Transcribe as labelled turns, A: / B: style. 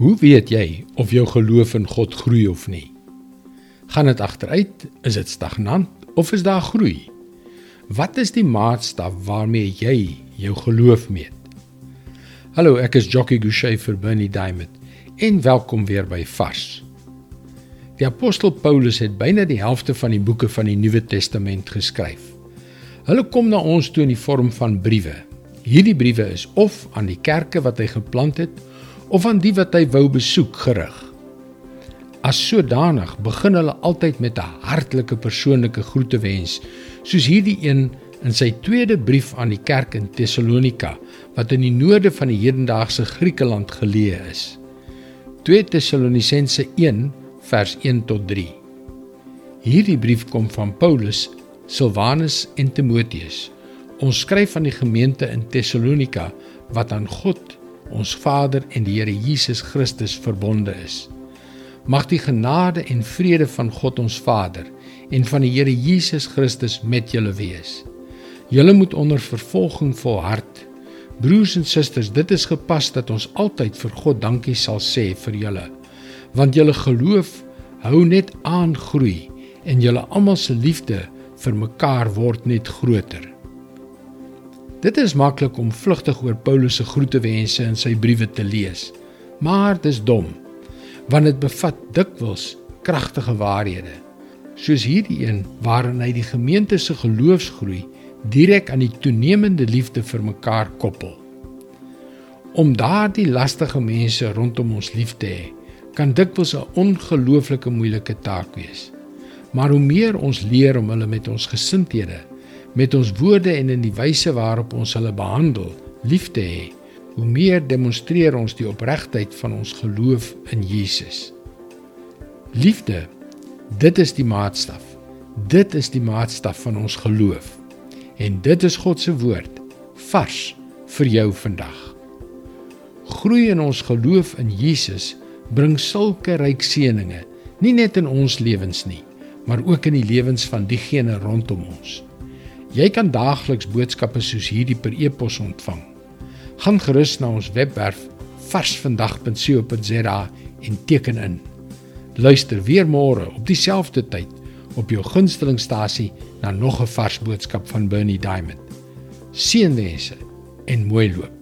A: Hoe weet jy of jou geloof in God groei of nie? Gaan dit agteruit? Is dit stagnant of is daar groei? Wat is die maatstaf waarmee jy jou geloof meet? Hallo, ek is Jockey Gouchee vir Bernie Diamond en welkom weer by Vars. Die apostel Paulus het byna die helfte van die boeke van die Nuwe Testament geskryf. Hulle kom na ons toe in die vorm van briewe. Hierdie briewe is of aan die kerke wat hy geplant het of aan die wat hy wou besoek gerig. As sodanig begin hulle altyd met 'n hartlike persoonlike groetewens, soos hierdie een in sy tweede brief aan die kerk in Tessalonika, wat in die noorde van die hedendaagse Griekeland geleë is. 2 Tessalonisense 1 vers 1 tot 3. Hierdie brief kom van Paulus, Silwanus en Timoteus. Ons skryf aan die gemeente in Tessalonika wat aan God ons Vader en die Here Jesus Christus verbonde is. Mag die genade en vrede van God ons Vader en van die Here Jesus Christus met julle wees. Julle moet onder vervolging volhard. Broers en susters, dit is gepas dat ons altyd vir God dankie sal sê vir julle, want julle geloof hou net aan groei en julle almal se liefde vir mekaar word net groter. Dit is maklik om vlugtig oor Paulus se groetewense in sy briewe te lees, maar dis dom, want dit bevat dikwels kragtige waarhede, soos hierdie een waarin hy die gemeente se geloofsgroei direk aan die toenemende liefde vir mekaar koppel. Om daardie lastige mense rondom ons lief te hê, kan dikwels 'n ongelooflike moeilike taak wees. Maar hoe meer ons leer om hulle met ons gesindhede met ons woorde en in die wyse waarop ons hulle behandel, lief te hê, hoe meer demonstreer ons die opregtheid van ons geloof in Jesus. Liefde, dit is die maatstaf. Dit is die maatstaf van ons geloof. En dit is God se woord vars vir jou vandag. Groei in ons geloof in Jesus bring sulke ryk seënings, nie net in ons lewens nie, maar ook in die lewens van diegene rondom ons. Jy kan daagliks boodskappe soos hierdie per e-pos ontvang. Gaan gerus na ons webwerf varsvandag.co.za en teken in. Luister weer môre op dieselfde tyd op jou gunstelingstasie na nog 'n vars boodskap van Bernie Diamond. Seënwense en mooi loop.